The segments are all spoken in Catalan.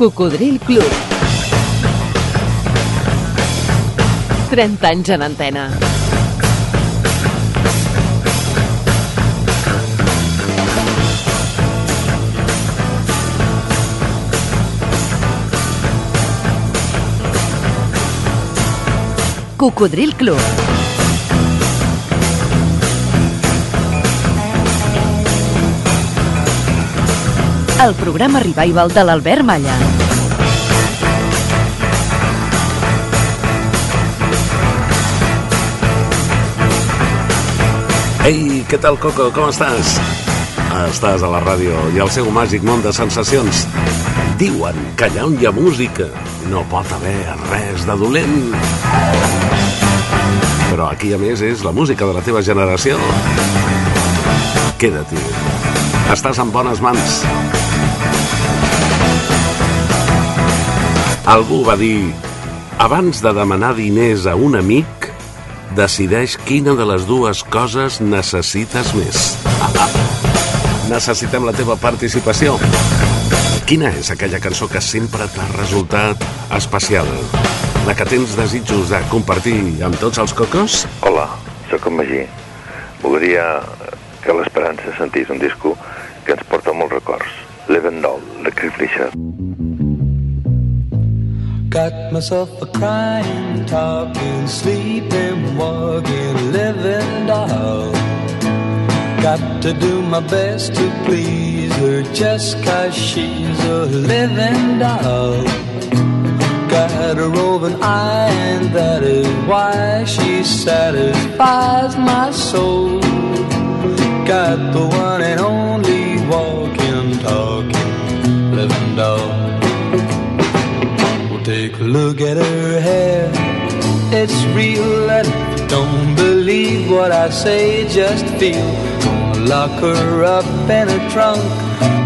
Cocodril Club. 30 anys en antena. Cocodril Club. El programa revival de l'Albert Malla. Ei, què tal, Coco? Com estàs? Estàs a la ràdio i al seu màgic món de sensacions. Diuen que allà on hi ha música no pot haver res de dolent. Però aquí, a més, és la música de la teva generació. Queda-t'hi. Estàs en bones mans. Algú va dir abans de demanar diners a un amic, decideix quina de les dues coses necessites més. Necessitem la teva participació. Quina és aquella cançó que sempre t'ha resultat especial? La que tens desitjos de compartir amb tots els cocos? Hola, sóc en Magí. Voldria que l'Esperança sentís un disco que ens porta molts records. Leven Doll, de Cliff Richard. Got myself a crying, talking, sleeping, walking, living doll. Got to do my best to please her just cause she's a living doll. Got a roving eye, and that is why she satisfies my soul. Got the one and only walking, talking, living doll. Take a look at her hair. It's real, and don't believe what I say, just feel. Gonna lock her up in a trunk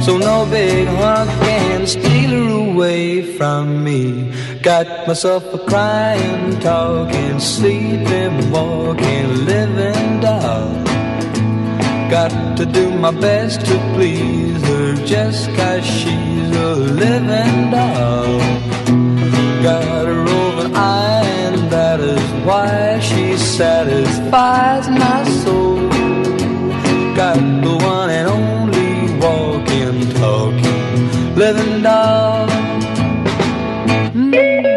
so no big hunk can steal her away from me. Got myself a crying, talking, sleeping, walking, living doll. Got to do my best to please her just cause she's a living doll. Got a roving eye, and that is why she satisfies my soul. Got the one and only walking, talking, living doll. Living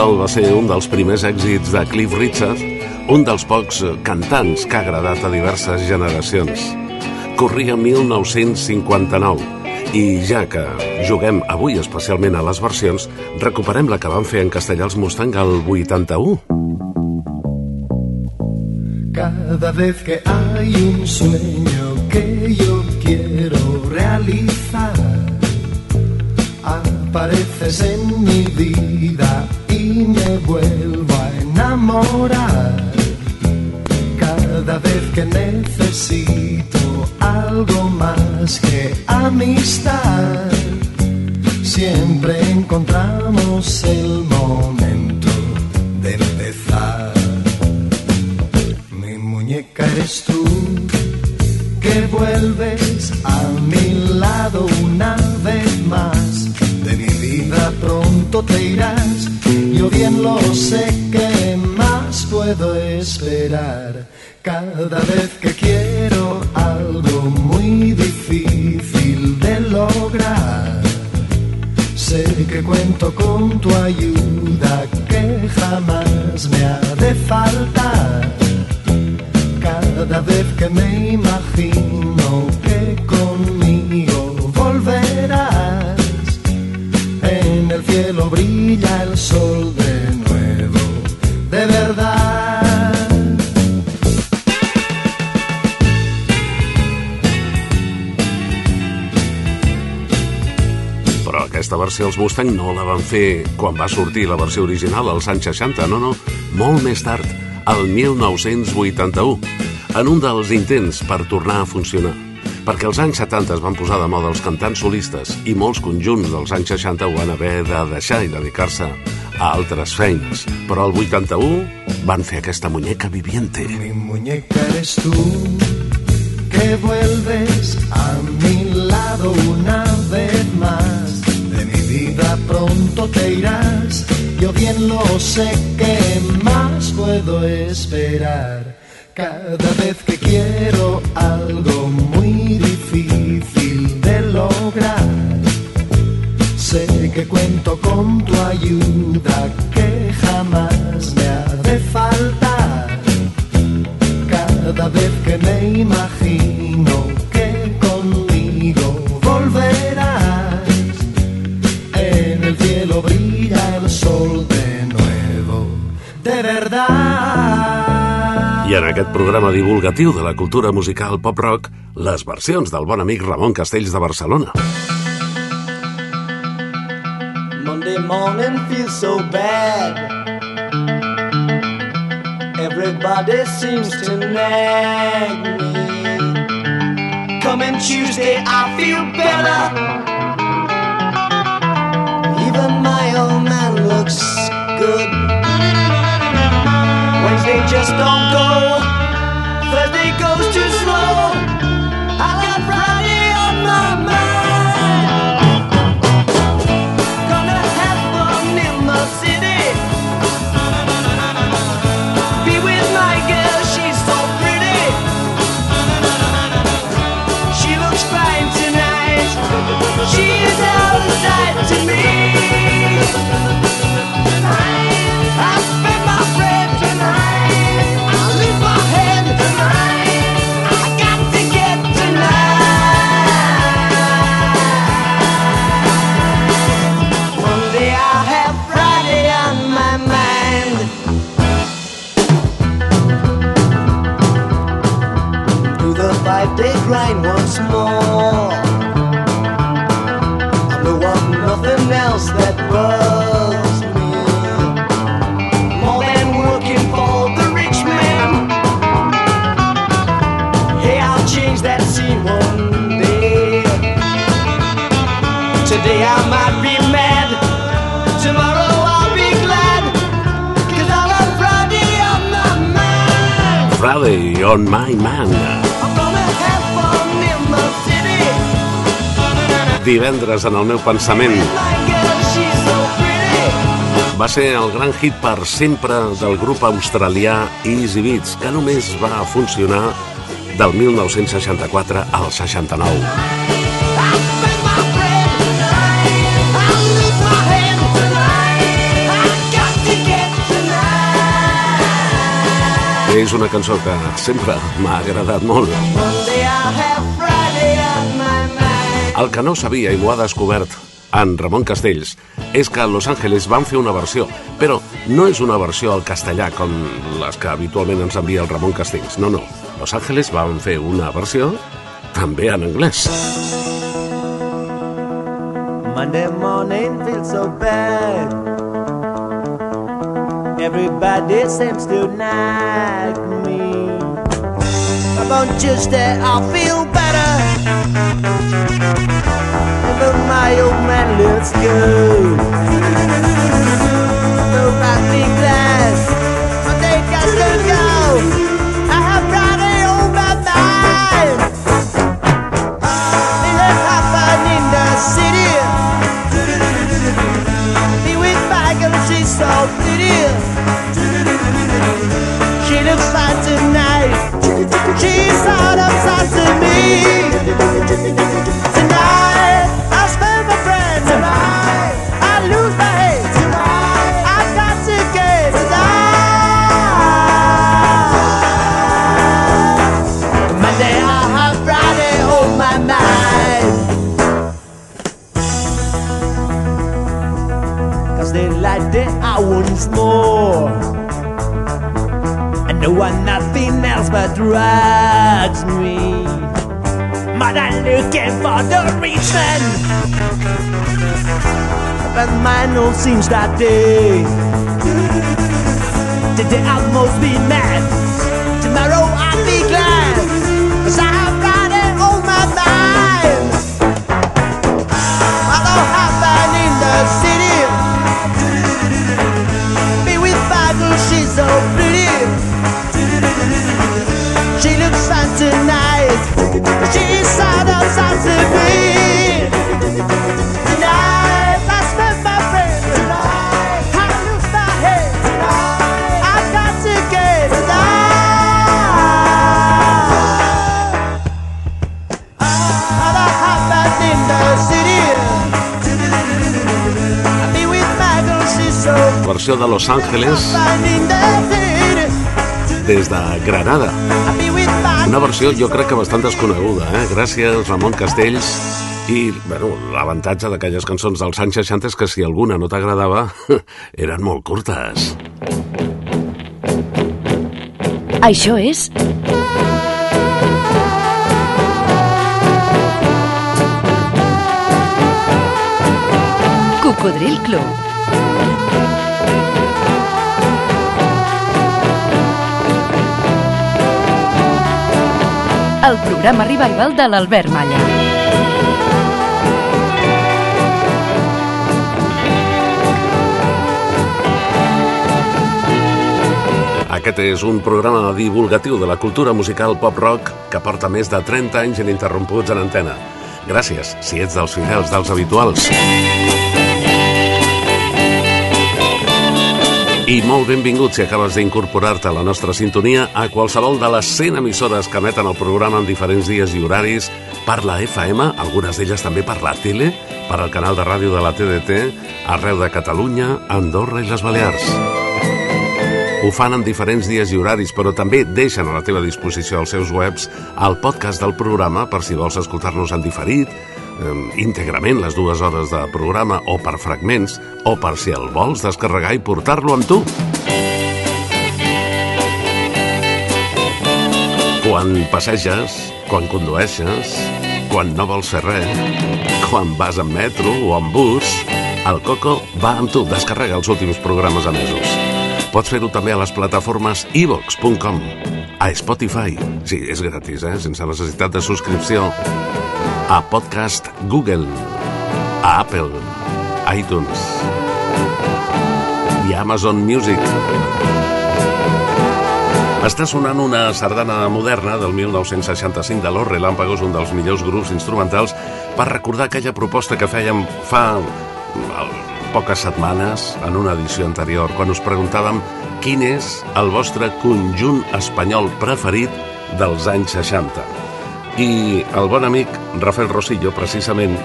Doll va ser un dels primers èxits de Cliff Richard, un dels pocs cantants que ha agradat a diverses generacions. Corria 1959 i ja que juguem avui especialment a les versions, recuperem la que van fer en castellà els Mustang al 81. Cada vez que hay un sueño que yo quiero realizar, apareces en mi vida vuelvo a enamorar. Cada vez que necesito algo más que amistad, siempre encontramos el momento de empezar. Mi muñeca eres tú, que vuelves a mi lado una vez más. De mi vida pronto te irás, yo bien lo sé que más puedo esperar. Cada vez que quiero algo muy difícil de lograr. Sé que cuento con tu ayuda que jamás me ha de faltar. Cada vez que me imagino que conmigo cielo brilla el sol de nuevo, de verdad. Però aquesta versió els Mustang no la van fer quan va sortir la versió original als anys 60, no, no, molt més tard, al 1981, en un dels intents per tornar a funcionar. Perquè els anys 70 es van posar de moda els cantants solistes i molts conjunts dels anys 60 ho van haver de deixar i dedicar-se a altres feines. Però al 81 van fer aquesta muñeca viviente. Mi muñeca eres tú, que vuelves a mi lado una vez más. De mi vida pronto te irás, yo bien lo sé que más puedo esperar. Cada vez que quiero algo muy lograr, sé que cuento con tu ayuda que jamás me ha de faltar. Cada vez que me imagino en aquest programa divulgatiu de la cultura musical pop-rock, les versions del bon amic Ramon Castells de Barcelona. Monday morning feels so bad. Everybody seems to nag me. Coming Tuesday, I feel better. Even my old man looks good. Wednesday just don't go. Thursday goes too slow. I got Friday on my mind. Gonna have fun in the city. Be with my girl, she's so pretty. She looks fine tonight. She is out of sight to me. Five-day once more. I know of nothing else that bugs me more than working for the rich man. Hey, I'll change that scene one day. Today I might be mad. Tomorrow I'll be glad. I'll have Friday on my mind. Friday on My Man. Divendres en el meu pensament va ser el gran hit per sempre del grup australià Easy Beats, que només va funcionar del 1964 al 69. I spend my bread tonight. I lose my head tonight. I got to get tonight. És una cançó que sempre m'ha agradat molt. El que no sabia i m'ho ha descobert en Ramon Castells és que a Los Angeles van fer una versió, però no és una versió al castellà com les que habitualment ens envia el Ramon Castells. No, no. Los Angeles van fer una versió també en anglès. Monday morning feels so bad. Everybody seems to nag on Tuesday I'll feel better. Even my old man looks good. So I'll be glad. Monday got to go. I have Friday on my mind. It happened in the city. Be with my girl, she's so pretty. Tonight. She's out of sight me. what I'm looking for the reason. But mine all seems that day Today I must be mad Tomorrow I'll be glad Cause I have got it on my mind. I don't have in the city. Be with Bagel, she's so pretty. She looks fine tonight. She versió de Los Angeles des de Granada. Una versió jo crec que bastant desconeguda, eh? Gràcies, Ramon Castells. I, bueno, l'avantatge d'aquelles cançons dels anys 60 és que si alguna no t'agradava, eren molt curtes. Això és... Cocodril Club. El programa revival de l'Albert Malla. Aquest és un programa divulgatiu de la cultura musical pop-rock que porta més de 30 anys ininterromputs en antena. Gràcies, si ets dels fidels, dels habituals. I molt benvingut si acabes d'incorporar-te a la nostra sintonia a qualsevol de les 100 emissores que emeten el programa en diferents dies i horaris per la FM, algunes d'elles també per la tele, per al canal de ràdio de la TDT, arreu de Catalunya, Andorra i les Balears. Ho fan en diferents dies i horaris, però també deixen a la teva disposició als seus webs el podcast del programa per si vols escoltar-nos en diferit, eh, íntegrament les dues hores de programa o per fragments, o per si el vols descarregar i portar-lo amb tu. Quan passeges, quan condueixes, quan no vols fer res, quan vas en metro o en bus, el Coco va amb tu, descarrega els últims programes emesos. Pots fer-ho també a les plataformes ivox.com, a Spotify, sí, és gratis, eh? sense necessitat de subscripció, a Podcast Google, a Apple, iTunes i Amazon Music. Està sonant una sardana moderna del 1965 de l'Orre Lámpagos, un dels millors grups instrumentals, per recordar aquella proposta que fèiem fa poques setmanes, en una edició anterior, quan us preguntàvem quin és el vostre conjunt espanyol preferit dels anys 60. I el bon amic Rafael Rosillo, precisament,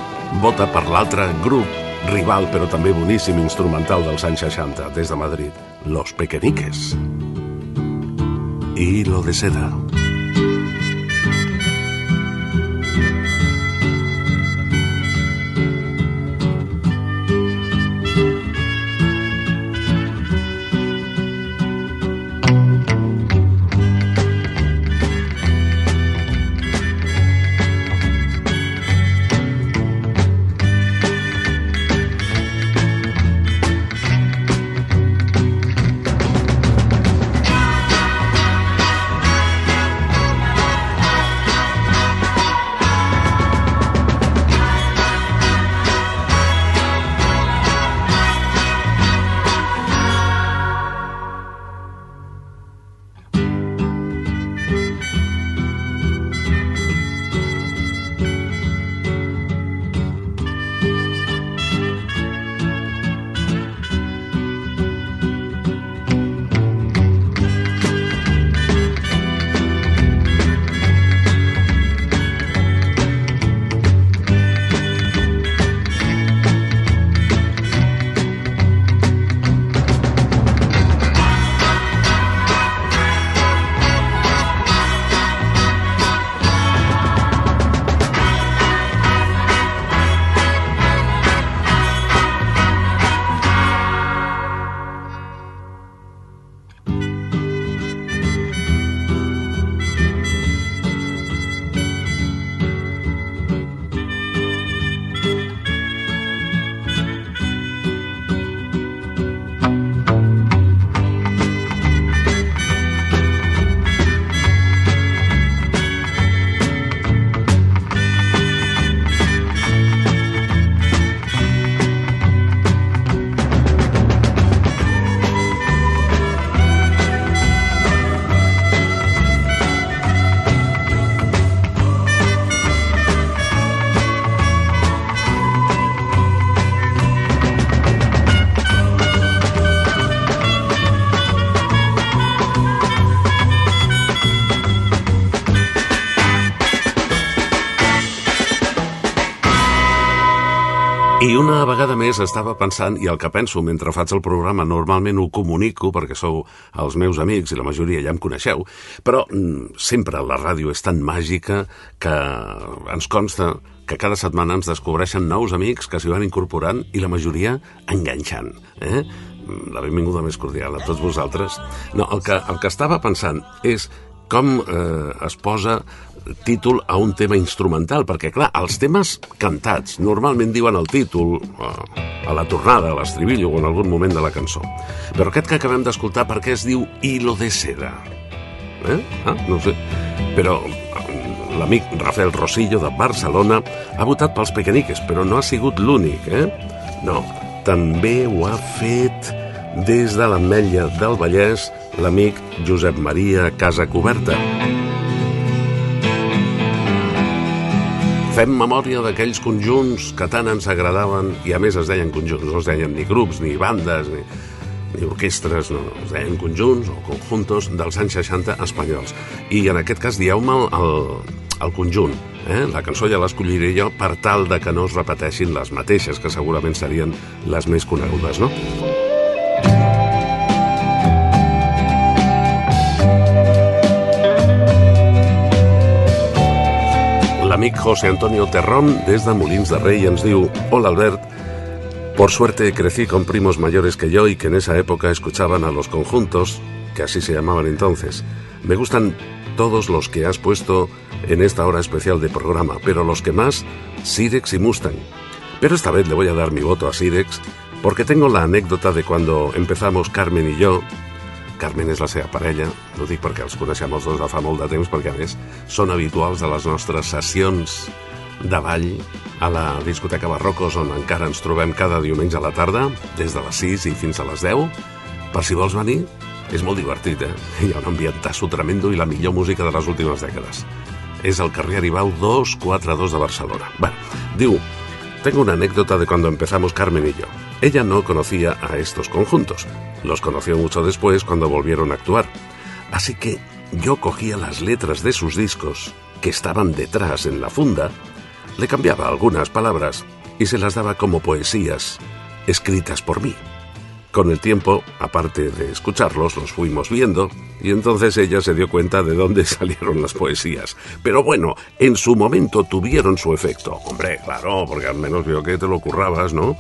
vota per l'altre grup rival, però també boníssim instrumental dels anys 60, des de Madrid, Los Pequeñiques. Hilo de seda. una vegada més estava pensant, i el que penso mentre faig el programa normalment ho comunico perquè sou els meus amics i la majoria ja em coneixeu, però mm, sempre la ràdio és tan màgica que ens consta que cada setmana ens descobreixen nous amics que s'hi van incorporant i la majoria enganxant. Eh? La benvinguda més cordial a tots vosaltres. No, el que, el que estava pensant és com eh, es posa títol a un tema instrumental, perquè, clar, els temes cantats normalment diuen el títol eh, a la tornada, a l'estribillo o en algun moment de la cançó. Però aquest que acabem d'escoltar, per què es diu Hilo de seda? Eh? Ah, no sé. Però eh, l'amic Rafael Rosillo de Barcelona ha votat pels pequeñiques, però no ha sigut l'únic, eh? No, també ho ha fet des de l'Ametlla del Vallès l'amic Josep Maria Casacoberta. Fem memòria d'aquells conjunts que tant ens agradaven i a més es deien conjunts, no es deien ni grups, ni bandes, ni, ni orquestres, no, es deien conjunts o conjuntos dels anys 60 espanyols. I en aquest cas dieu-me el, el, el conjunt. Eh? La cançó ja l'escolliré jo per tal de que no es repeteixin les mateixes, que segurament serien les més conegudes, no? José Antonio Terrón, des de de Rey, ens Hola Albert, por suerte crecí con primos mayores que yo y que en esa época escuchaban a los conjuntos, que así se llamaban entonces. Me gustan todos los que has puesto en esta hora especial de programa, pero los que más, Sirex y Mustang. Pero esta vez le voy a dar mi voto a Sirex porque tengo la anécdota de cuando empezamos Carmen y yo Carmen és la seva parella, no dic perquè els coneixem els dos de fa molt de temps, perquè a més són habituals de les nostres sessions de ball a la discoteca Barrocos, on encara ens trobem cada diumenge a la tarda, des de les 6 i fins a les 10. Per si vols venir, és molt divertit, eh? Hi ha un ambientasso tremendo i la millor música de les últimes dècades. És el carrer Aribau 242 de Barcelona. Bueno, diu, tengo una anécdota de cuando empezamos Carmen y yo. Ella no conocía a estos conjuntos. Los conoció mucho después cuando volvieron a actuar. Así que yo cogía las letras de sus discos, que estaban detrás en la funda, le cambiaba algunas palabras y se las daba como poesías, escritas por mí. Con el tiempo, aparte de escucharlos, los fuimos viendo y entonces ella se dio cuenta de dónde salieron las poesías. Pero bueno, en su momento tuvieron su efecto. Hombre, claro, porque al menos vio que te lo currabas, ¿no?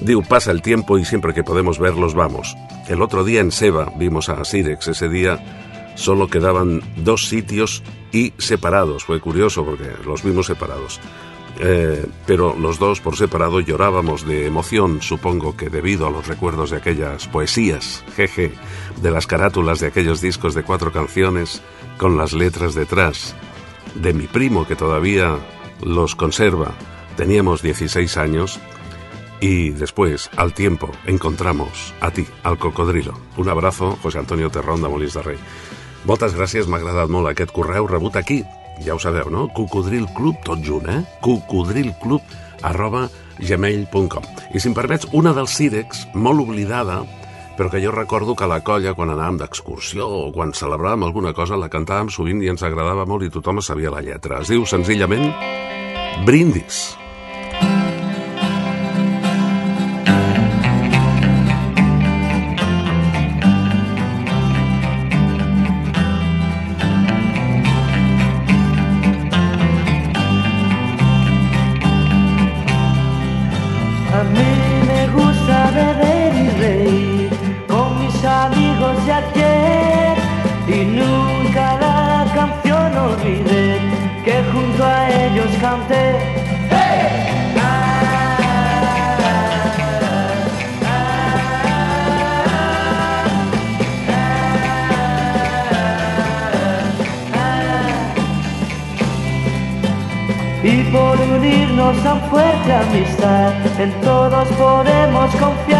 Diu, pasa el tiempo y siempre que podemos verlos vamos. El otro día en Seba vimos a Sirex. Ese día solo quedaban dos sitios y separados. Fue curioso porque los vimos separados. Eh, pero los dos por separado llorábamos de emoción, supongo que debido a los recuerdos de aquellas poesías, jeje, de las carátulas de aquellos discos de cuatro canciones con las letras detrás, de mi primo que todavía los conserva. Teníamos 16 años y después, al tiempo, encontramos a ti, al cocodrilo. Un abrazo, José Antonio Terrón de Molins de Rei. Moltes gràcies, m'ha agradat molt aquest correu aquí. Ja ho sabeu, no? Cocodrilclub, tot junt, eh? cocodrilclub arroba gmail.com I si em permets, una dels Cirex, molt oblidada, però que jo recordo que la colla, quan anàvem d'excursió o quan celebràvem alguna cosa, la cantàvem sovint i ens agradava molt i tothom sabia la lletra. Es diu senzillament Brindis. Podemos confiar.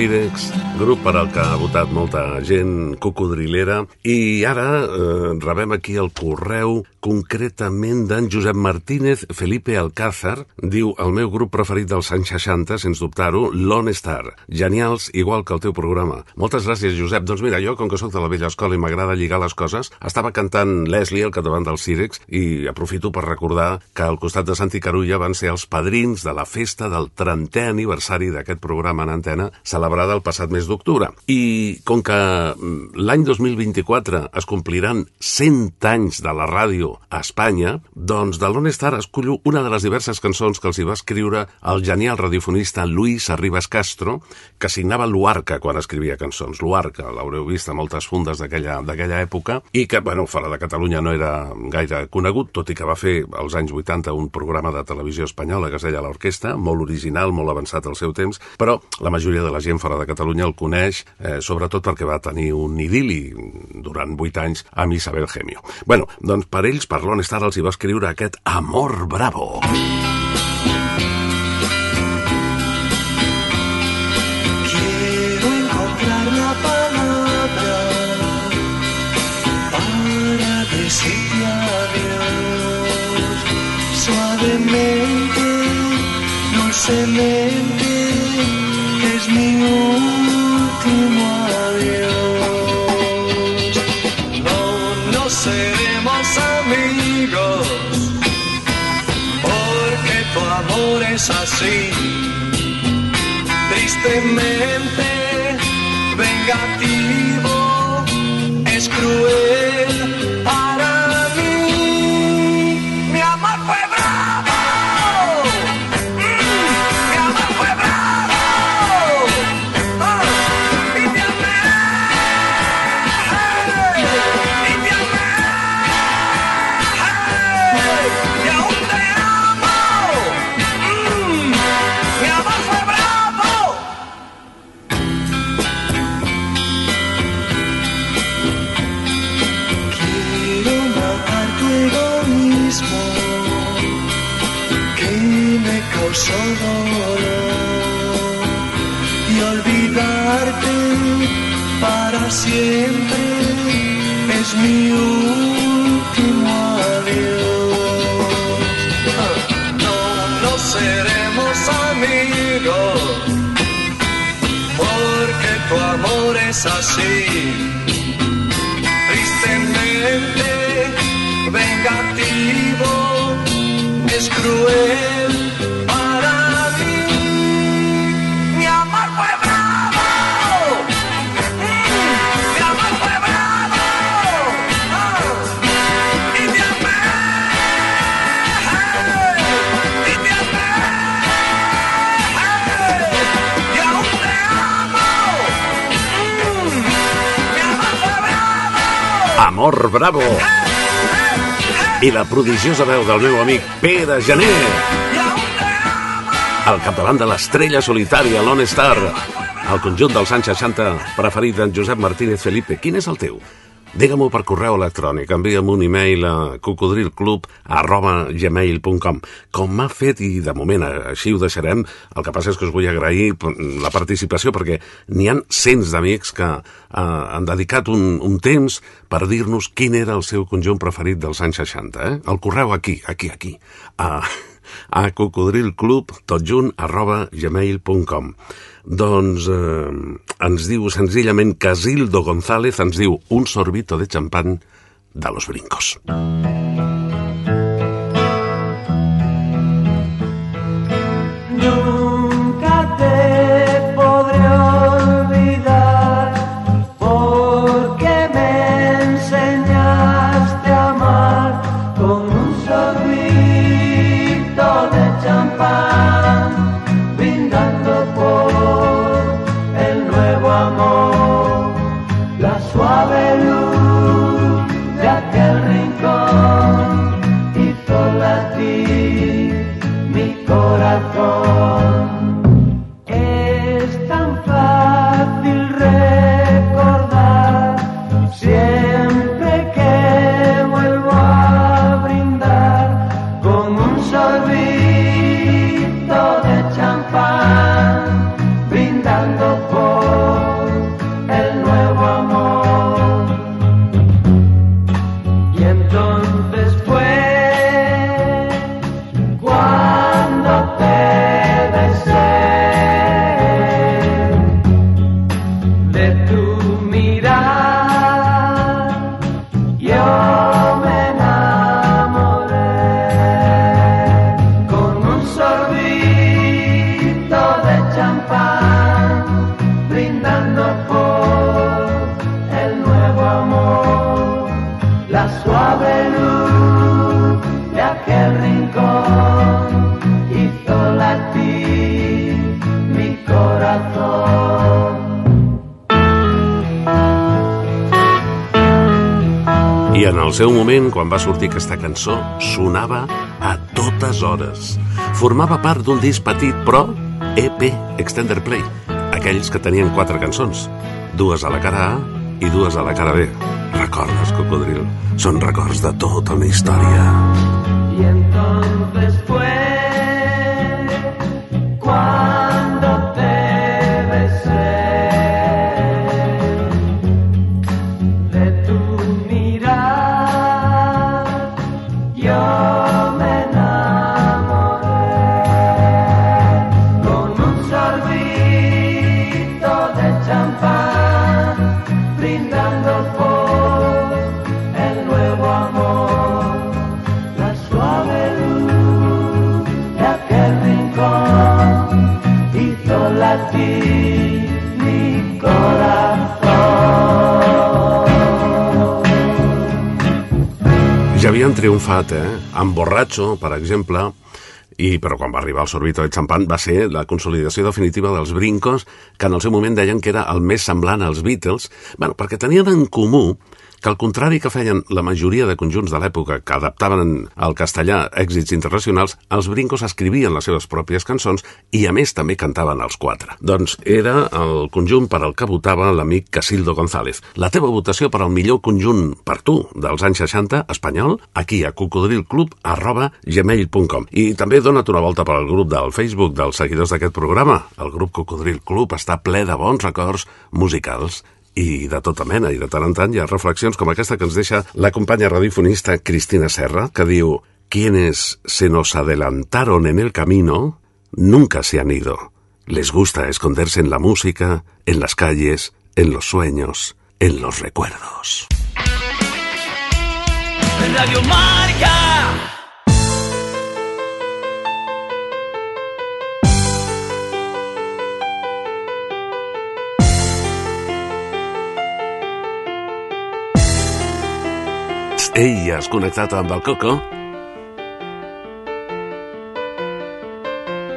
Brindis, Los Irex, grup per al que ha votat molta gent cocodrilera. I ara eh, rebem aquí el correu concretament d'en Josep Martínez Felipe Alcázar. Diu el meu grup preferit dels anys 60 sens dubtar-ho, Lone Star genials, igual que el teu programa. Moltes gràcies Josep, doncs mira jo com que sóc de la vella escola i m'agrada lligar les coses estava cantant Leslie al capdavant dels Irex i aprofito per recordar que al costat de Santi Carulla van ser els padrins de la festa del 30è aniversari d'aquest programa en antena celebrada el passat mes d'octubre. I com que mm, l'any 2024 es compliran 100 anys de la ràdio a Espanya, doncs de l'On Star escollo una de les diverses cançons que els hi va escriure el genial radiofonista Luis Arribas Castro, que signava Luarca quan escrivia cançons. Luarca, l'haureu vist a moltes fundes d'aquella d'aquella època, i que, bueno, fora de Catalunya no era gaire conegut, tot i que va fer als anys 80 un programa de televisió espanyola que es deia L'Orquestra, molt original, molt avançat al seu temps, però la majoria de la gent fora de Catalunya el coneix, eh, sobretot perquè va tenir un idili durant 8 anys amb Isabel Gemio. Bueno, doncs per ells, per l'On Star, els hi va escriure aquest Amor Bravo. Quiero encontrar suavemente, dulcemente, es mi último adiós. No, no seremos amigos porque tu amor es así tristemente vengativo, cruel para mí. Mi amor fue bravo, mi amor fue bravo, Ah, y te amé, y te y aún te amo. Mm, mi amor fue bravo. Amor Bravo. I la prodigiosa veu del meu amic Pere Janer, al capdavant de l'estrella solitària Lone Star, el conjunt dels anys 60 preferit d'en Josep Martínez Felipe. Quin és el teu? Digue-m'ho per correu electrònic, envia'm un e-mail a cocodrilclub arroba gmail.com com m'ha fet, i de moment així ho deixarem, el que passa és que us vull agrair la participació perquè n'hi han cents d'amics que eh, han dedicat un, un temps per dir-nos quin era el seu conjunt preferit dels anys 60. Eh? El correu aquí, aquí, aquí, a, a cocodrilclub, tot junt, arroba gmail.com. Doncs eh, ens diu senzillament Casildo González, ens diu un sorbito de champán de los brincos. Nunca el seu moment, quan va sortir aquesta cançó, sonava a totes hores. Formava part d'un disc petit, però EP, Extender Play, aquells que tenien quatre cançons, dues a la cara A i dues a la cara B. Recordes, Cocodril? Són records de tota una història. Havien triomfat, eh? Amb Borratxo, per exemple, i, però quan va arribar el sorbito de xampan va ser la consolidació definitiva dels brincos, que en el seu moment deien que era el més semblant als Beatles, bueno, perquè tenien en comú que al contrari que feien la majoria de conjunts de l'època que adaptaven al castellà èxits internacionals, els brincos escrivien les seves pròpies cançons i a més també cantaven els quatre. Doncs era el conjunt per al que votava l'amic Casildo González. La teva votació per al millor conjunt per tu dels anys 60 espanyol aquí a cocodrilclub i també dona't una volta per al grup del Facebook dels seguidors d'aquest programa. El grup Cocodril Club està ple de bons records musicals i de tota mena, i de tant en tant hi ha que ens deixa la companya radiofonista Cristina Serra, que diu Quienes se nos adelantaron en el camino nunca se han ido. Les gusta esconderse en la música, en las calles, en los sueños, en los recuerdos. Radio Marca. Ei, has connectat amb el Coco?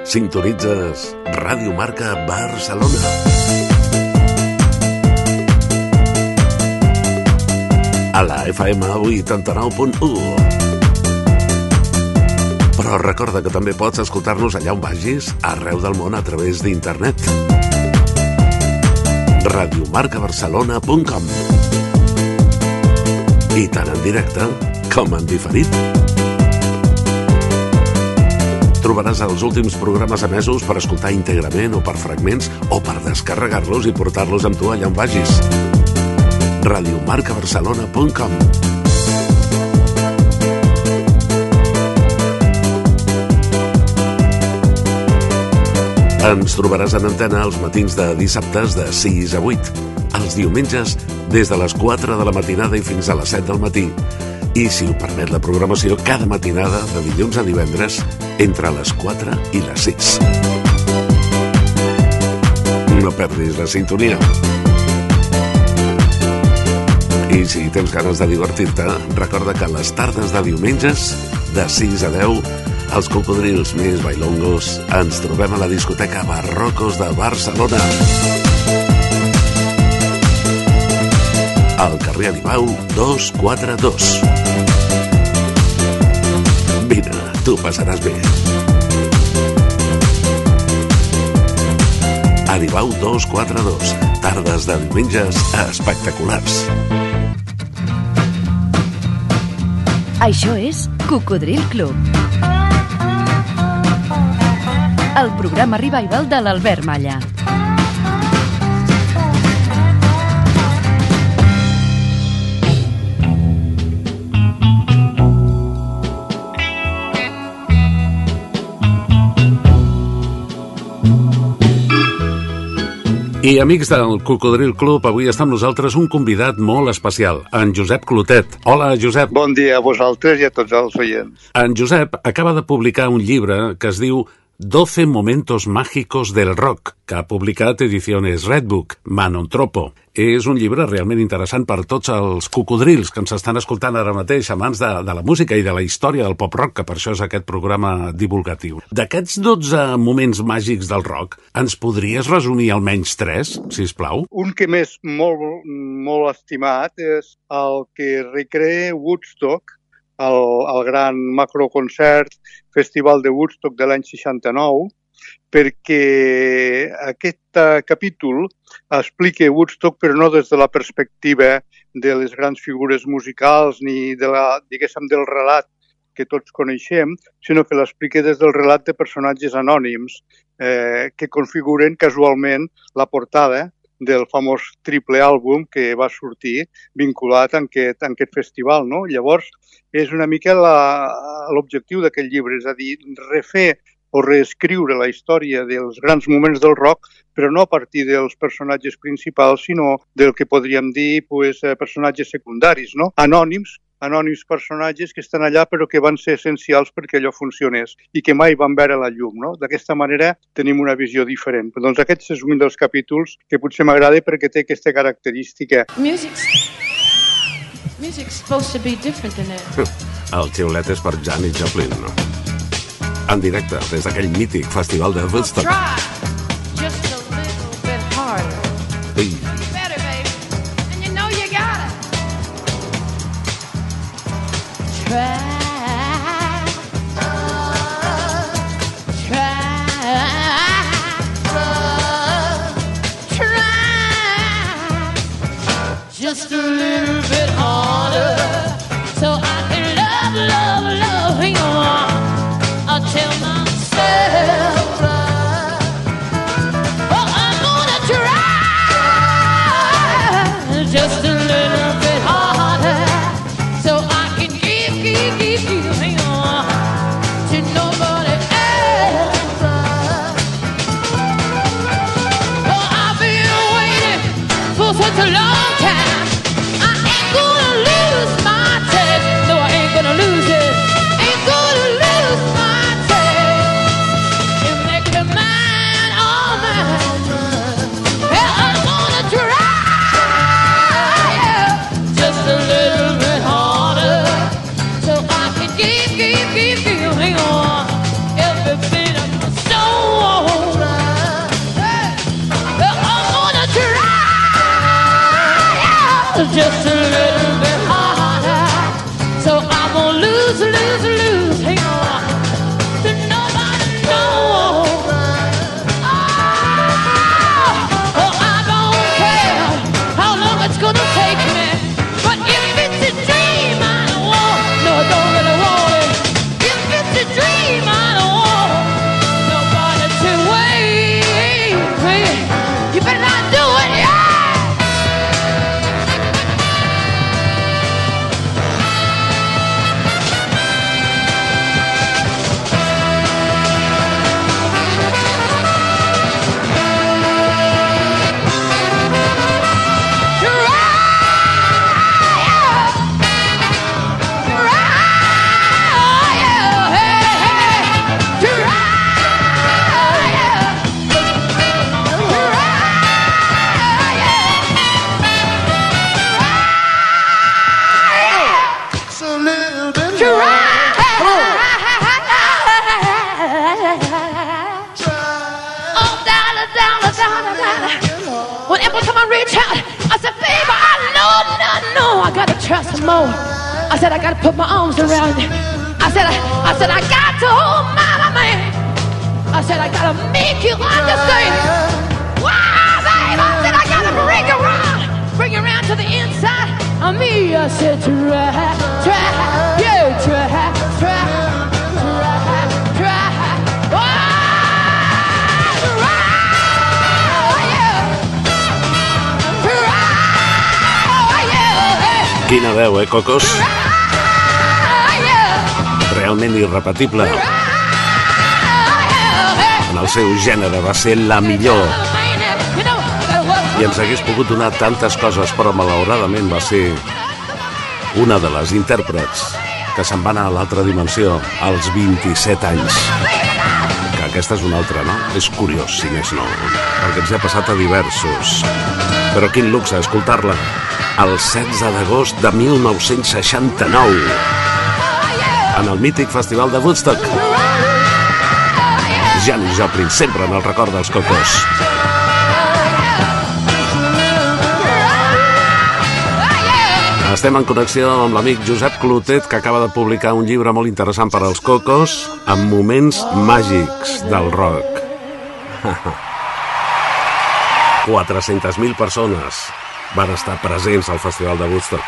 Sintonitzes Ràdio Marca Barcelona. A la FM 89.1. Però recorda que també pots escoltar-nos allà on vagis, arreu del món a través d'internet. radiomarcabarcelona.com i tant en directe com en diferit. Trobaràs els últims programes emesos per escoltar íntegrament o per fragments o per descarregar-los i portar-los amb tu allà on vagis. radiomarcabarcelona.com Ens trobaràs en antena els matins de dissabtes de 6 a 8, els diumenges des de les 4 de la matinada i fins a les 7 del matí, i, si ho permet la programació, cada matinada de dilluns a divendres entre les 4 i les 6. No perdis la sintonia. I si tens ganes de divertir-te, recorda que les tardes de diumenges, de 6 a 10, els cocodrils més bailongos ens trobem a la discoteca Barrocos de Barcelona. Al carrer Aribau 242. Vine, tu passaràs bé. Aribau 242. Tardes de diumenges espectaculars. Això és Cocodril Club. el programa revival de l'Albert Malla. I amics del Cocodril Club, avui està amb nosaltres un convidat molt especial, en Josep Clotet. Hola, Josep. Bon dia a vosaltres i a tots els oients. En Josep acaba de publicar un llibre que es diu 12 momentos mágicos del rock, que ha publicat edicions Redbook, Manontropo. És un llibre realment interessant per tots els cocodrils que ens estan escoltant ara mateix, amants de, de la música i de la història del pop-rock, que per això és aquest programa divulgatiu. D'aquests 12 moments màgics del rock, ens podries resumir almenys 3, si plau? Un que m'és molt, molt estimat és el que recrea Woodstock, el, el gran macroconcert Festival de Woodstock de l'any 69, perquè aquest uh, capítol explica Woodstock però no des de la perspectiva de les grans figures musicals ni de la, diguéssim, del relat que tots coneixem, sinó que l'explica des del relat de personatges anònims eh, que configuren casualment la portada del famós triple àlbum que va sortir vinculat en aquest, en aquest festival. No? Llavors, és una mica l'objectiu d'aquest llibre, és a dir, refer o reescriure la història dels grans moments del rock, però no a partir dels personatges principals, sinó del que podríem dir pues, eh, personatges secundaris, no? anònims, anònims personatges que estan allà però que van ser essencials perquè allò funcionés i que mai van veure la llum. No? D'aquesta manera tenim una visió diferent. Doncs aquest és un dels capítols que potser m'agrada perquè té aquesta característica. Music's, music's supposed to be different than that. El xiulet és per Janis Joplin, no? En directe, des d'aquell mític festival de Woodstock. Try little Whenever time I reach out, I said, baby, I know, no, no, I gotta trust more. I said, I gotta put my arms around you. I said, I, I said, I got to hold my man. I said, I gotta make you understand. Wow, baby, I said, I gotta bring you around, bring you around to the inside of me. I said, try, try, Quina veu, eh, Cocos? Realment irrepetible. En el seu gènere va ser la millor. I ens hagués pogut donar tantes coses, però malauradament va ser una de les intèrprets que se'n va anar a l'altra dimensió als 27 anys. Que aquesta és una altra, no? És curiós, si més no, perquè ens ha passat a diversos. Però quin luxe escoltar-la el 16 d'agost de 1969 en el mític Festival de Woodstock. Janis Joplin, sempre en el record dels cocos. Estem en connexió amb l'amic Josep Clotet, que acaba de publicar un llibre molt interessant per als cocos, amb moments màgics del rock. 400.000 persones van estar presents al Festival de Woodstock.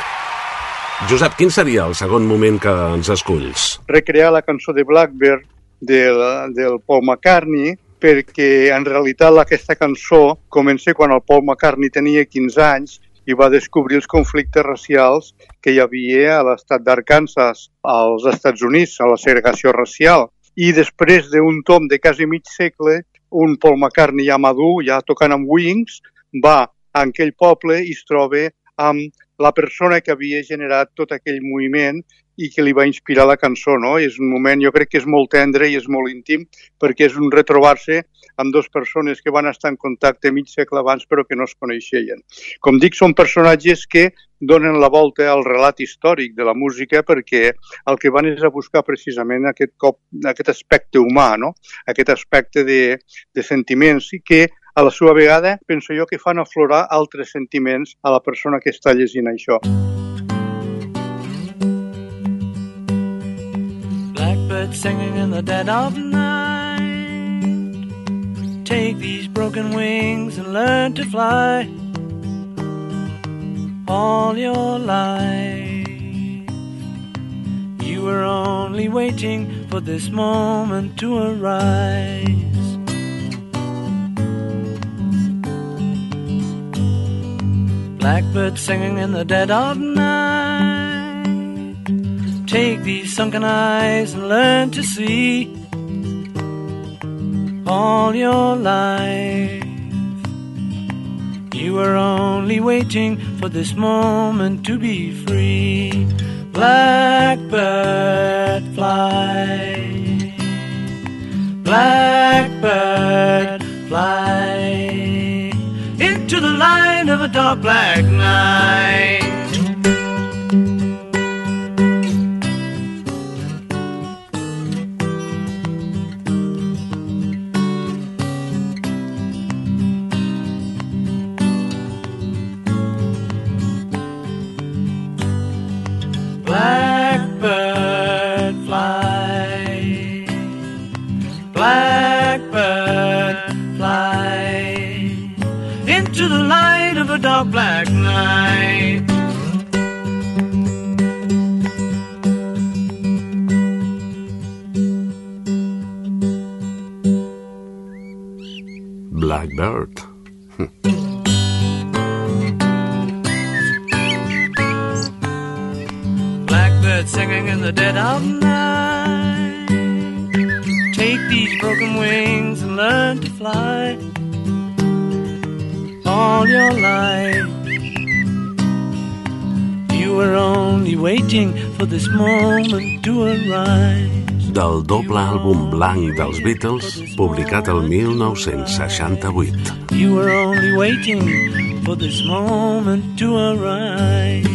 Josep, quin seria el segon moment que ens esculls? Recrear la cançó de Blackbird del, del Paul McCartney, perquè en realitat aquesta cançó comença quan el Paul McCartney tenia 15 anys i va descobrir els conflictes racials que hi havia a l'estat d'Arkansas, als Estats Units, a la segregació racial. I després d'un tom de quasi mig segle, un Paul McCartney ja madur, ja tocant amb Wings, va a aquell poble i es troba amb la persona que havia generat tot aquell moviment i que li va inspirar la cançó. No? És un moment, jo crec que és molt tendre i és molt íntim perquè és un retrobar-se amb dues persones que van estar en contacte mig segle abans però que no es coneixien. Com dic, són personatges que donen la volta al relat històric de la música perquè el que van és a buscar precisament aquest, cop, aquest aspecte humà, no? aquest aspecte de, de sentiments i que a la seva vegada penso jo que fan aflorar altres sentiments a la persona que està llegint això. Blackbird singing in the dead of night. Take these broken wings and learn to fly all your life. You were only waiting for this moment to arise. Blackbird singing in the dead of night. Take these sunken eyes and learn to see all your life. You were only waiting for this moment to be free. Blackbird fly. Blackbird fly into the light of a dark black night. Blanc dels Beatles, publicat el 1968. You were only waiting for this moment to arise.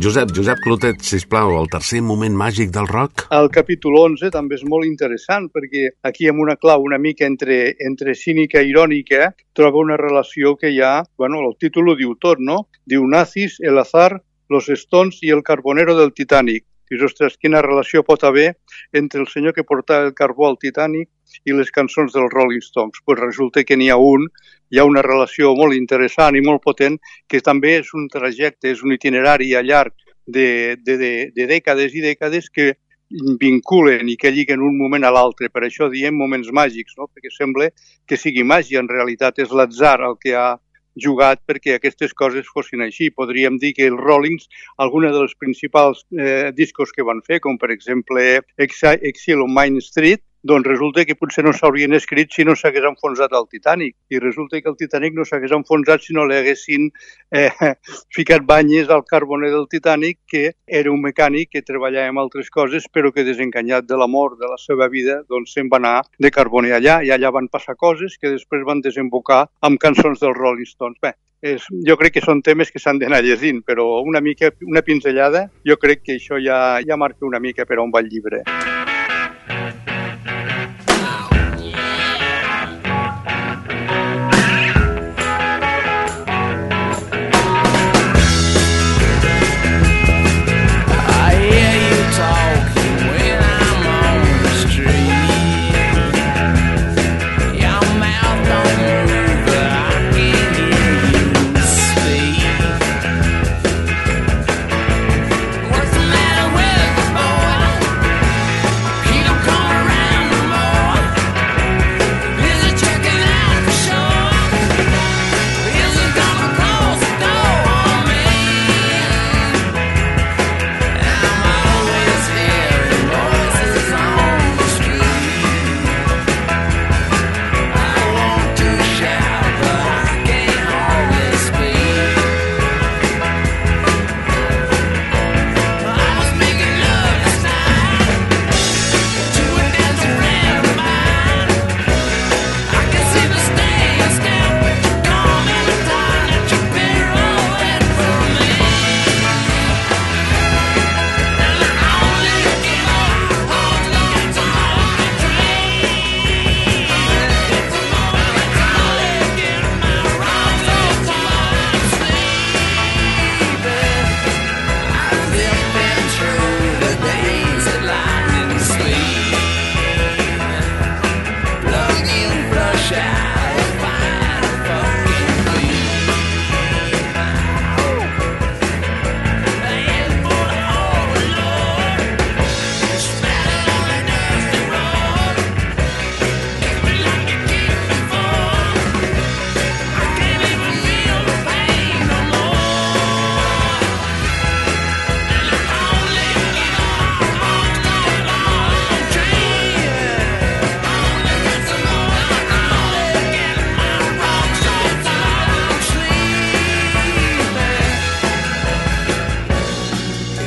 Josep, Josep Clotet, sisplau, el tercer moment màgic del rock? El capítol 11 també és molt interessant perquè aquí amb una clau una mica entre, entre cínica i irònica troba una relació que hi ha, bueno, el títol ho diu tot, no? Diu Nazis, el azar, los Stones i el carbonero del Titanic. Dius, ostres, quina relació pot haver entre el senyor que portava el carbó al Titanic i les cançons dels Rolling Stones? Pues resulta que n'hi ha un, hi ha una relació molt interessant i molt potent que també és un trajecte, és un itinerari a llarg de, de, de, de dècades i dècades que vinculen i que lliguen un moment a l'altre. Per això diem moments màgics, no? perquè sembla que sigui màgia, en realitat és l'atzar el que ha jugat perquè aquestes coses fossin així. Podríem dir que els Rollings, alguna de les principals eh, discos que van fer, com per exemple Exile on Main Street, doncs resulta que potser no s'haurien escrit si no s'hagués enfonsat el Titanic. I resulta que el Titanic no s'hagués enfonsat si no li haguessin eh, ficat banyes al carboner del Titanic, que era un mecànic que treballava en altres coses, però que desencanyat de l'amor de la seva vida, doncs se'n va anar de carboner allà, i allà van passar coses que després van desembocar amb cançons dels Rolling Stones. Bé, és, jo crec que són temes que s'han d'anar llegint, però una mica, una pinzellada, jo crec que això ja, ja marca una mica per on va el llibre.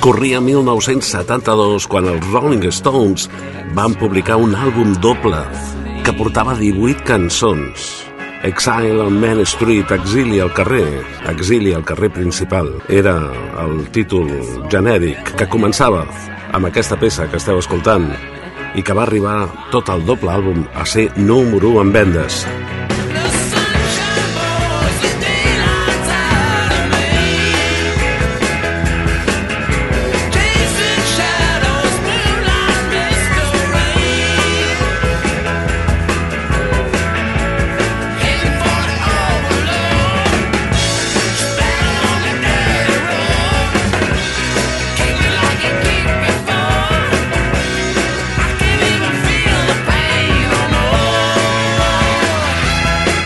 Corria 1972 quan els Rolling Stones van publicar un àlbum doble que portava 18 cançons. Exile on Main Street, Exili al carrer, Exili al carrer principal, era el títol genèric que començava amb aquesta peça que esteu escoltant i que va arribar tot el doble àlbum a ser número 1 en vendes.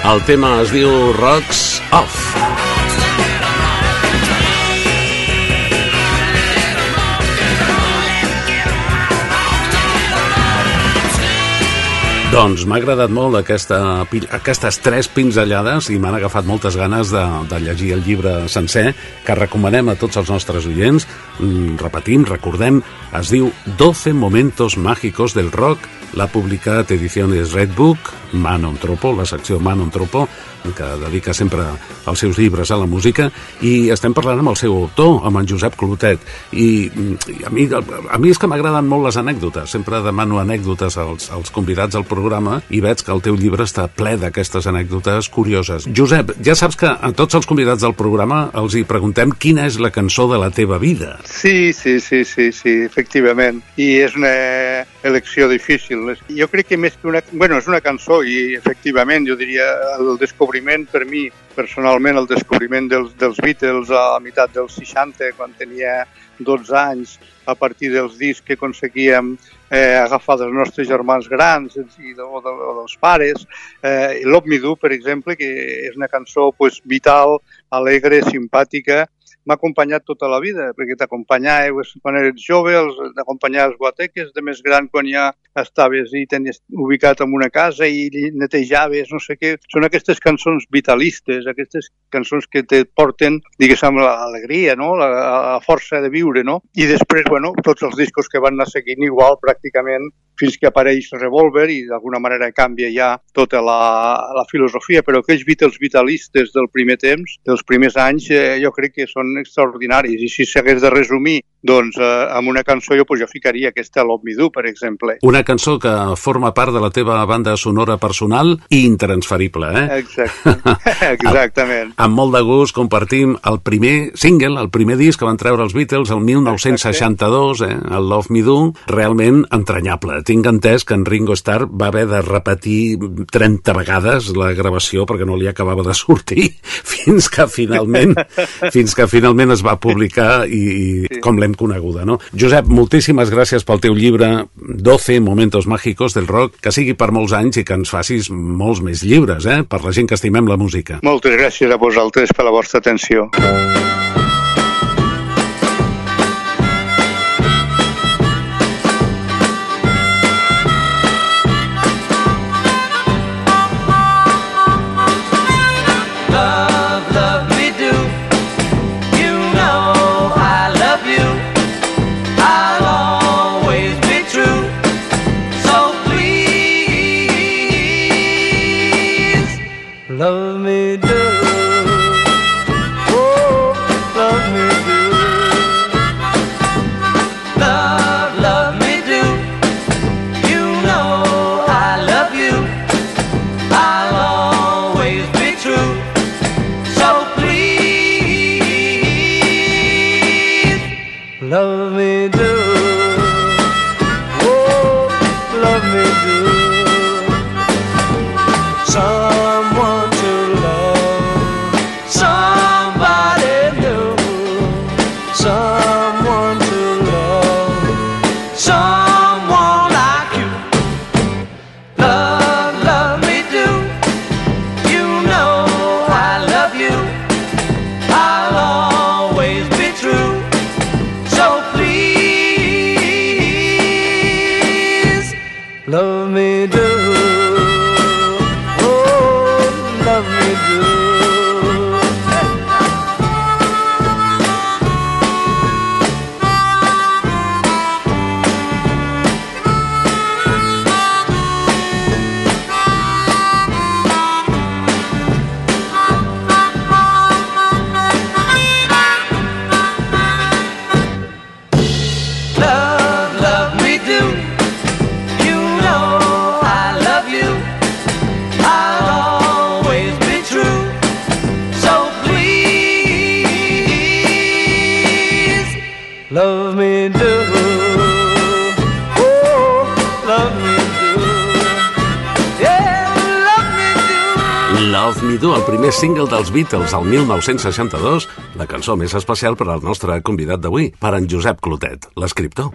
El tema es diu Rocks Off. Doncs m'ha agradat molt aquesta, aquestes tres pinzellades i m'han agafat moltes ganes de, de llegir el llibre sencer que recomanem a tots els nostres oients. Mm, repetim, recordem, es diu 12 momentos mágicos del rock l'ha publicat Ediciones Redbook, Manon Tropo, la secció Manon Tropo, que dedica sempre els seus llibres a la música, i estem parlant amb el seu autor, amb en Josep Clotet. I, i a, mi, a mi és que m'agraden molt les anècdotes, sempre demano anècdotes als, als convidats al programa i veig que el teu llibre està ple d'aquestes anècdotes curioses. Josep, ja saps que a tots els convidats del programa els hi preguntem quina és la cançó de la teva vida. Sí, sí, sí, sí, sí efectivament. I és una elecció difícil. Jo crec que més que una... Bueno, és una cançó i efectivament jo diria el descobriment per mi, personalment, el descobriment dels, dels Beatles a la meitat dels 60, quan tenia 12 anys, a partir dels discs que aconseguíem eh, agafar dels nostres germans grans i de, o, de, o dels pares. Eh, Love Me Do, per exemple, que és una cançó pues, vital, alegre, simpàtica, m'ha acompanyat tota la vida, perquè t'acompanyava quan eres jove, t'acompanyava als guateques, de més gran quan ja estaves i tenies ubicat en una casa i netejaves, no sé què. Són aquestes cançons vitalistes, aquestes cançons que te porten, diguéssim, l'alegria, no? La, la força de viure, no? I després, bueno, tots els discos que van anar seguint igual pràcticament fins que apareix Revolver i d'alguna manera canvia ja tota la, la filosofia, però aquells Beatles vitalistes del primer temps, dels primers anys, eh, jo crec que són extraordinaris. I si s'hagués de resumir doncs eh, amb una cançó jo, pues, jo ficaria aquesta Love Me Do, per exemple. Una cançó que forma part de la teva banda sonora personal i intransferible, eh? Exacte. Exactament. amb, amb molt de gust compartim el primer single, el primer disc que van treure els Beatles el 1962, eh? el Love Me Do, realment entranyable. Tinc entès que en Ringo Starr va haver de repetir 30 vegades la gravació perquè no li acabava de sortir fins que finalment fins que finalment es va publicar i, i com l'hem coneguda, no? Josep, moltíssimes gràcies pel teu llibre 12 Momentos Mágicos del Rock, que sigui per molts anys i que ens facis molts més llibres, eh? Per la gent que estimem la música. Moltes gràcies a vosaltres per la vostra atenció. Beatles al 1962, la cançó més especial per al nostre convidat d'avui, per en Josep Clotet, l'escriptor.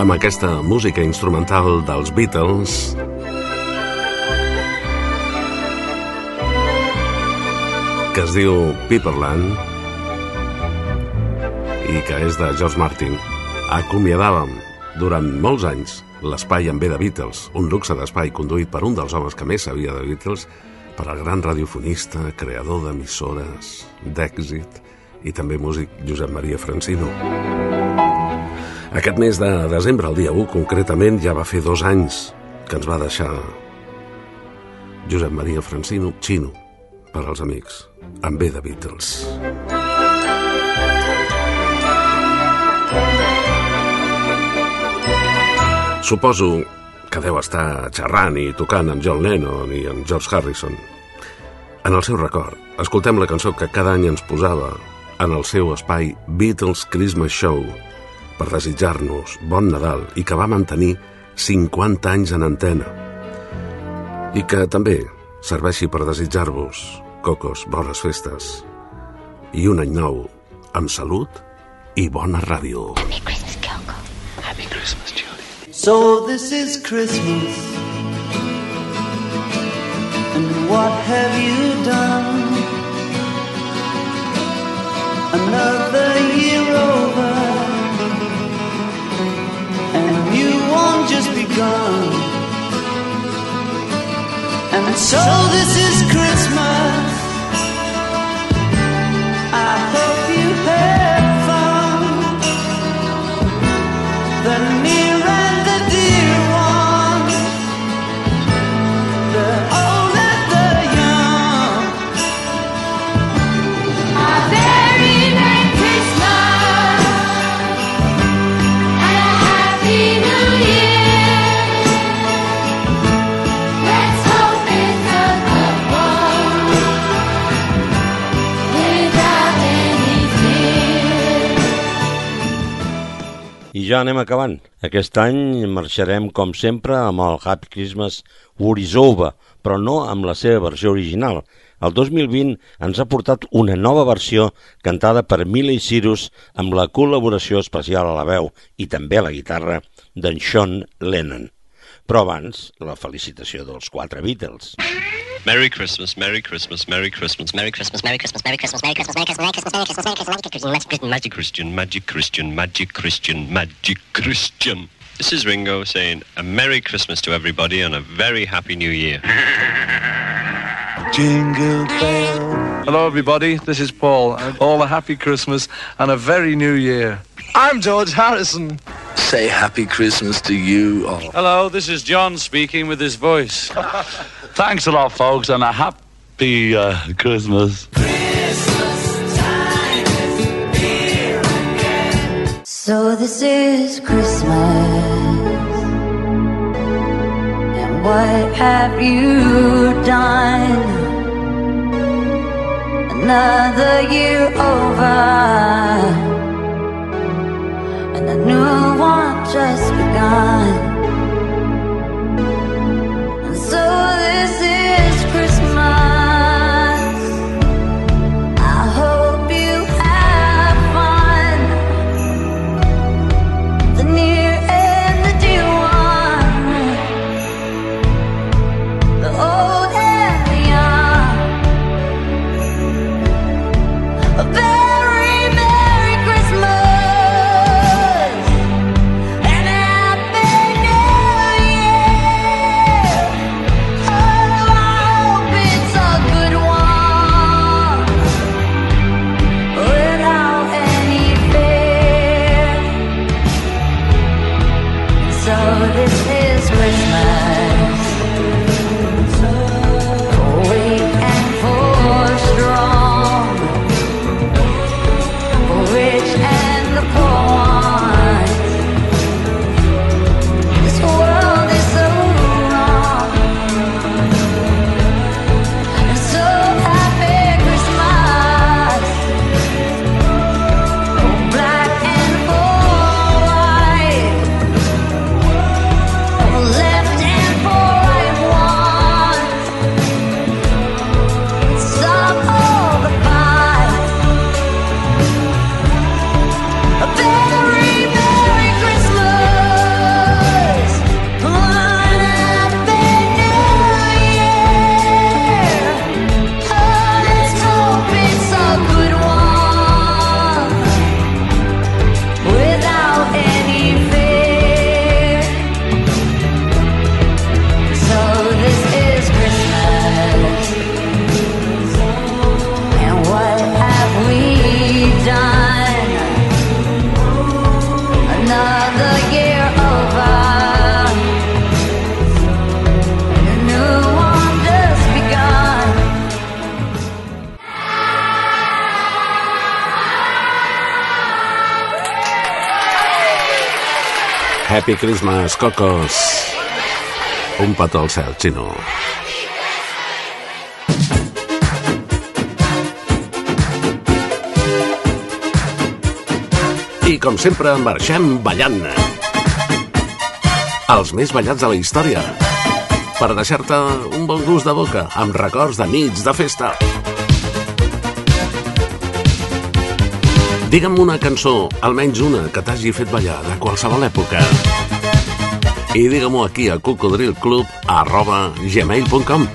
Amb aquesta música instrumental dels Beatles, que es diu Piperland i que és de George Martin, acomiadàvem durant molts anys l'espai en B de Beatles, un luxe d'espai conduït per un dels homes que més sabia de Beatles, per al gran radiofonista, creador d'emissores, d'èxit i també músic Josep Maria Francino. Aquest mes de desembre, el dia 1 concretament, ja va fer dos anys que ens va deixar Josep Maria Francino, Chino, per als amics, amb B de Beatles. Suposo que deu estar xerrant i tocant amb John Lennon i amb George Harrison. En el seu record, escoltem la cançó que cada any ens posava en el seu espai Beatles Christmas Show per desitjar-nos bon Nadal i que va mantenir 50 anys en antena. I que també serveixi per desitjar-vos, cocos, bones festes i un any nou amb salut i bona ràdio. Happy Christmas, Coco. Happy Christmas, Julie. So this is Christmas And what have you done? Another year over And a new one just begun so this is ja anem acabant. Aquest any marxarem, com sempre, amb el Happy Christmas War is Over, però no amb la seva versió original. El 2020 ens ha portat una nova versió cantada per Miley Cyrus amb la col·laboració especial a la veu i també a la guitarra d'en Sean Lennon. Però abans, la felicitació dels quatre Beatles. Christmas, Merry Christmas, Merry Christmas, Merry Christmas, Merry Christmas, Merry Christmas, Merry Christmas, Merry Christmas, Merry Christmas, Merry Christmas, Merry Christmas, Merry Christmas, Magic Christmas, Magic Christian, Magic Christian, Magic Christian, Magic Christian. This is Ringo saying a Merry Christmas to everybody and a very Happy New Year. Jingle bell Hello, everybody. This is Paul. All a happy Christmas and a very new year. I'm George Harrison. Say Happy Christmas to you all. Hello, this is John speaking with his voice. Thanks a lot, folks, and a happy uh, Christmas. So this is Christmas. And what have you done? Another year over. And a new one just begun. Happy Christmas, cocos! Un petó al cel, xino. com sempre, marxem ballant. Els més ballats de la història. Per deixar-te un bon gust de boca, amb records de nits de festa. Digue'm una cançó, almenys una, que t'hagi fet ballar de qualsevol època. I digue-m'ho aquí a cocodrilclub.gmail.com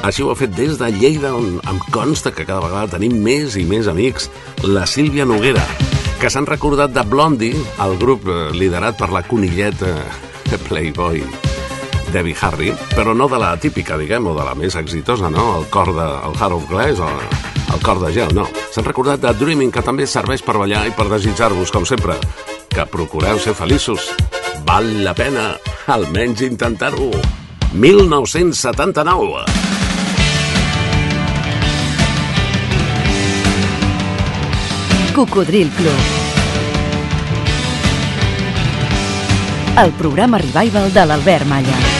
Així ho ha fet des de Lleida, on em consta que cada vegada tenim més i més amics, la Sílvia Noguera, que s'han recordat de Blondie, el grup eh, liderat per la conilleta Playboy Debbie Harry, però no de la típica, diguem, o de la més exitosa, no? El cor de, el Heart of Glass o el cor de gel, no. S'han recordat de Dreaming, que també serveix per ballar i per desitjar-vos, com sempre, que procureu ser feliços. Val la pena, almenys intentar-ho. 1979. Cocodril Club. El programa revival de l'Albert Malla.